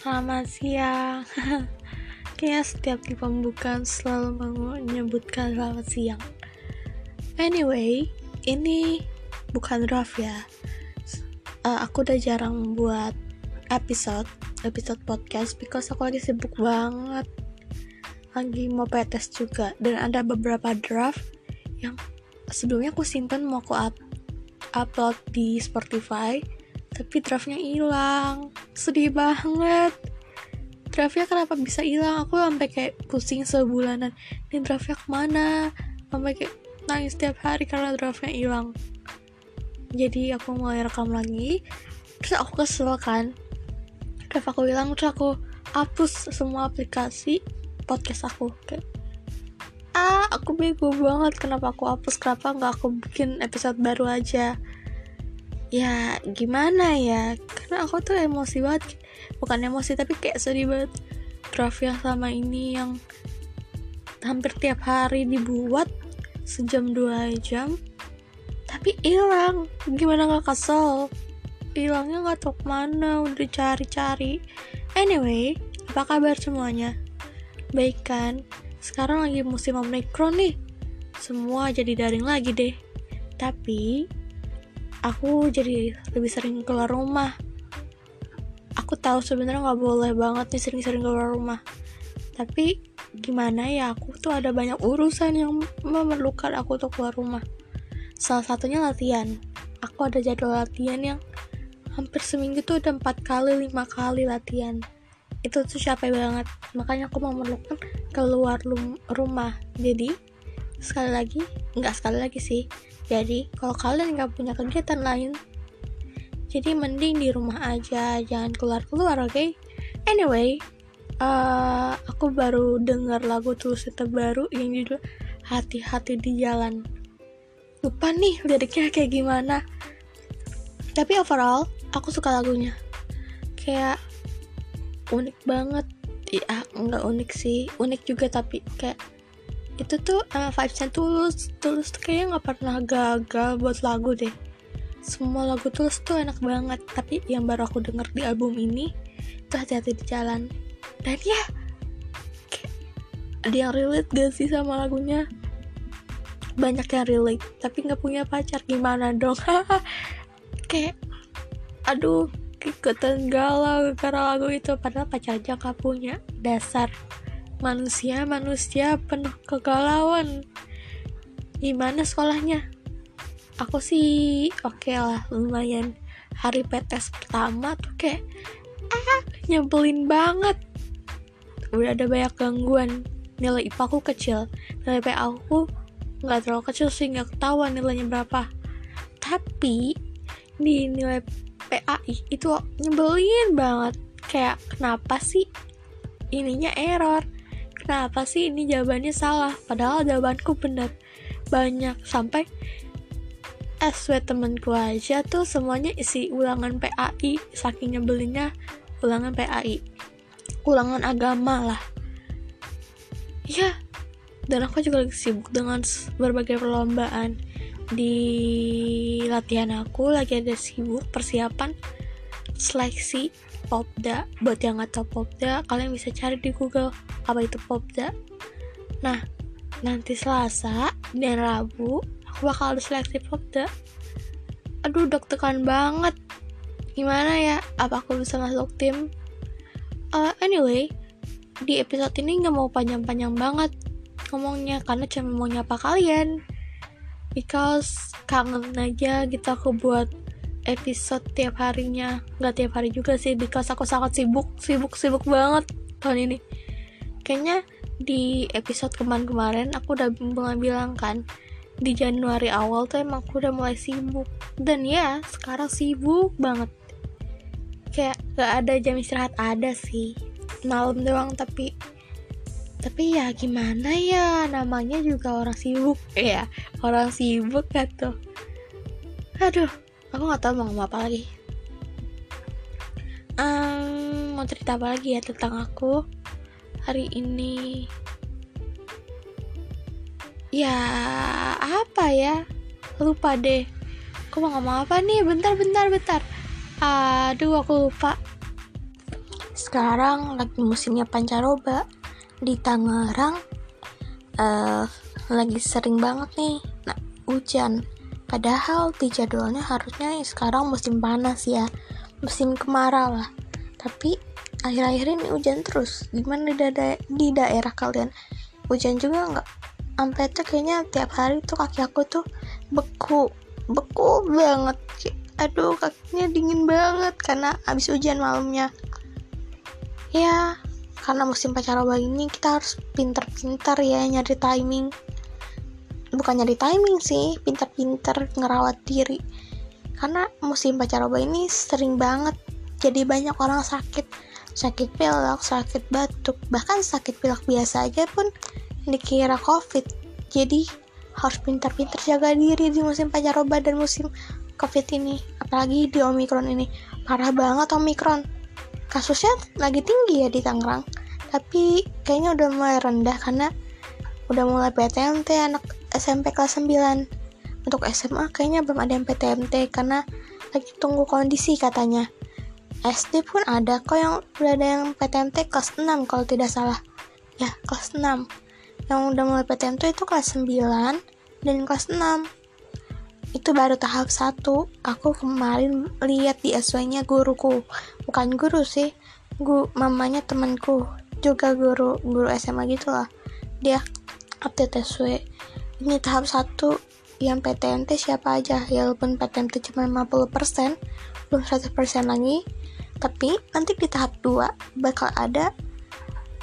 Selamat siang. Kayaknya setiap di pembukaan selalu menyebutkan selamat siang. Anyway, ini bukan draft ya. Uh, aku udah jarang buat episode episode podcast because aku lagi sibuk banget. Lagi mau PTS juga dan ada beberapa draft yang sebelumnya aku simpen mau aku up upload di Spotify tapi draftnya hilang. Sedih banget. Draftnya kenapa bisa hilang? Aku sampai kayak pusing sebulanan. Ini draftnya ke mana? Sampai kayak nangis setiap hari karena draftnya hilang. Jadi aku mulai rekam lagi. Terus aku kesel kan? Draft aku hilang terus aku hapus semua aplikasi podcast aku. Kayak ah aku bego banget kenapa aku hapus. Kenapa nggak aku bikin episode baru aja ya gimana ya? Karena aku tuh emosi banget. Bukan emosi tapi kayak sedih banget. Draft yang sama ini yang hampir tiap hari dibuat sejam dua jam tapi hilang. Gimana nggak kesel? Hilangnya nggak tahu mana udah cari-cari. Anyway apa kabar semuanya? Baik kan? Sekarang lagi musim omikron nih. Semua jadi daring lagi deh. Tapi aku jadi lebih sering keluar rumah. Aku tahu sebenarnya nggak boleh banget nih sering-sering keluar rumah. Tapi gimana ya aku tuh ada banyak urusan yang memerlukan aku untuk keluar rumah. Salah satunya latihan. Aku ada jadwal latihan yang hampir seminggu tuh ada empat kali lima kali latihan. Itu tuh capek banget. Makanya aku memerlukan keluar rumah. Jadi sekali lagi nggak sekali lagi sih jadi, kalau kalian nggak punya kegiatan lain, jadi mending di rumah aja, jangan keluar-keluar, oke? Okay? Anyway, uh, aku baru dengar lagu Tulus terbaru yang judul Hati-hati di Jalan. Lupa nih liriknya kayak gimana. Tapi overall, aku suka lagunya. Kayak unik banget. Ya, nggak unik sih. Unik juga tapi kayak itu tuh uh, vibesnya tulus tulus tuh kayaknya nggak pernah gagal buat lagu deh. Semua lagu tulus tuh enak banget tapi yang baru aku denger di album ini itu hati-hati di jalan. Dan ya ada yang relate gak sih sama lagunya? Banyak yang relate tapi nggak punya pacar gimana dong? Kayak aduh ikutan galau karena lagu itu padahal pacar aja gak punya. Dasar manusia-manusia penuh kegalauan. Gimana sekolahnya? Aku sih oke okay lah, lumayan. Hari PTS pertama tuh kayak ah, nyebelin banget. Udah ada banyak gangguan. Nilai IPA aku kecil. Nilai PA aku nggak terlalu kecil sih, nggak ketahuan nilainya berapa. Tapi di nilai PAI itu nyebelin banget. Kayak kenapa sih ininya error? Kenapa sih ini jawabannya salah? Padahal jawabanku benar. Banyak sampai SW temenku aja tuh semuanya isi ulangan PAI saking nyebelinnya ulangan PAI ulangan agama lah. Ya dan aku juga lagi sibuk dengan berbagai perlombaan. Di latihan aku lagi ada sibuk persiapan seleksi Popda. Buat yang nggak tahu Popda kalian bisa cari di Google apa itu Popda. Nah nanti Selasa dan Rabu aku bakal ada seleksi Popda. Aduh dok tekan banget. Gimana ya? Apa aku bisa masuk tim? Uh, anyway di episode ini nggak mau panjang-panjang banget ngomongnya karena cuma mau nyapa kalian. Because kangen aja gitu aku buat episode tiap harinya. Nggak tiap hari juga sih because aku sangat sibuk sibuk sibuk banget tahun ini. Kayaknya di episode kemarin-kemarin aku udah bilang kan di Januari awal tuh emang aku udah mulai sibuk. Dan ya sekarang sibuk banget. Kayak gak ada jam istirahat ada sih. Malam doang tapi tapi ya gimana ya namanya juga orang sibuk. Ya orang sibuk gitu aduh aku nggak tahu mau ngomong apa lagi. Um, mau cerita apa lagi ya tentang aku? Hari ini. Ya apa ya? Lupa deh. Aku mau ngomong apa nih? Bentar bentar bentar. Aduh aku lupa. Sekarang lagi musimnya pancaroba di Tangerang. Uh, lagi sering banget nih. Nah, hujan padahal di jadwalnya harusnya sekarang musim panas ya musim kemarau lah. Tapi akhir-akhir ini hujan terus. Gimana di, da di daerah kalian? Hujan juga nggak? Sampai tuh kayaknya tiap hari tuh kaki aku tuh beku beku banget. Aduh kakinya dingin banget karena habis hujan malamnya. Ya karena musim pacaroba ini kita harus pinter-pinter ya nyari timing bukan nyari timing sih pinter-pinter ngerawat diri. Karena musim pacaroba ini sering banget jadi banyak orang sakit. Sakit pilek, sakit batuk bahkan sakit pilek biasa aja pun dikira covid. Jadi harus pintar-pintar jaga diri di musim pacaroba dan musim covid ini. Apalagi di omikron ini. Parah banget omikron. Kasusnya lagi tinggi ya di Tangerang. Tapi kayaknya udah mulai rendah karena udah mulai PTMT anak SMP kelas 9 untuk SMA kayaknya belum ada yang PTMT karena lagi tunggu kondisi katanya. SD pun ada kok yang udah ada yang PTMT kelas 6 kalau tidak salah. Ya kelas 6 yang udah mulai PTMT itu kelas 9 dan kelas 6 itu baru tahap satu. Aku kemarin lihat di SW nya guruku. Bukan guru sih guru mamanya temanku. Juga guru guru SMA gitu lah dia update SW ini tahap satu. Yang PTNT siapa aja? Ya walaupun PTNT cuma 50% belum 100% lagi. Tapi nanti di tahap 2 bakal ada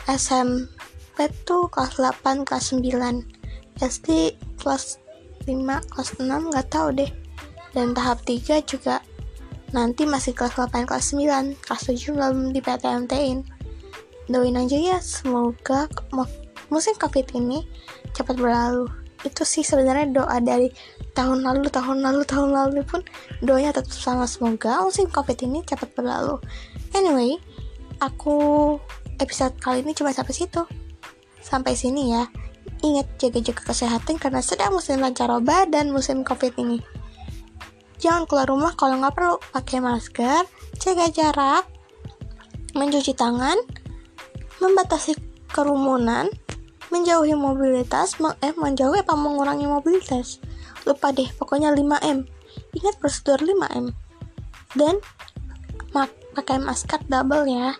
SMP tuh kelas 8 kelas 9 SD kelas 5 kelas 6 nggak tahu deh. Dan tahap 3 juga nanti masih kelas 8 kelas 9 kelas 7 belum di PTMT-in doain aja ya semoga musim covid ini cepat berlalu itu sih sebenarnya doa dari tahun lalu tahun lalu tahun lalu pun doanya tetap sama. Semoga musim covid ini cepat berlalu. Anyway aku episode kali ini cuma sampai situ. Sampai sini ya. Ingat jaga-jaga kesehatan karena sedang musim lancaroba dan musim covid ini. Jangan keluar rumah kalau nggak perlu pakai masker, jaga jarak, mencuci tangan, membatasi kerumunan, menjauhi mobilitas, eh menjauhi apa mengurangi mobilitas. Lupa deh, pokoknya 5M. Ingat prosedur 5M. Dan pakai masker double ya.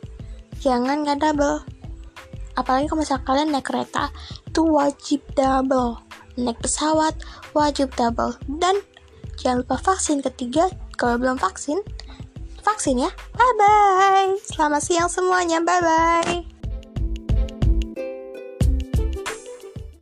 Jangan nggak double. Apalagi kalau misalnya kalian naik kereta, itu wajib double. Naik pesawat wajib double. Dan jangan lupa vaksin ketiga. Kalau belum vaksin, vaksin ya. Bye bye. Selamat siang semuanya. Bye bye.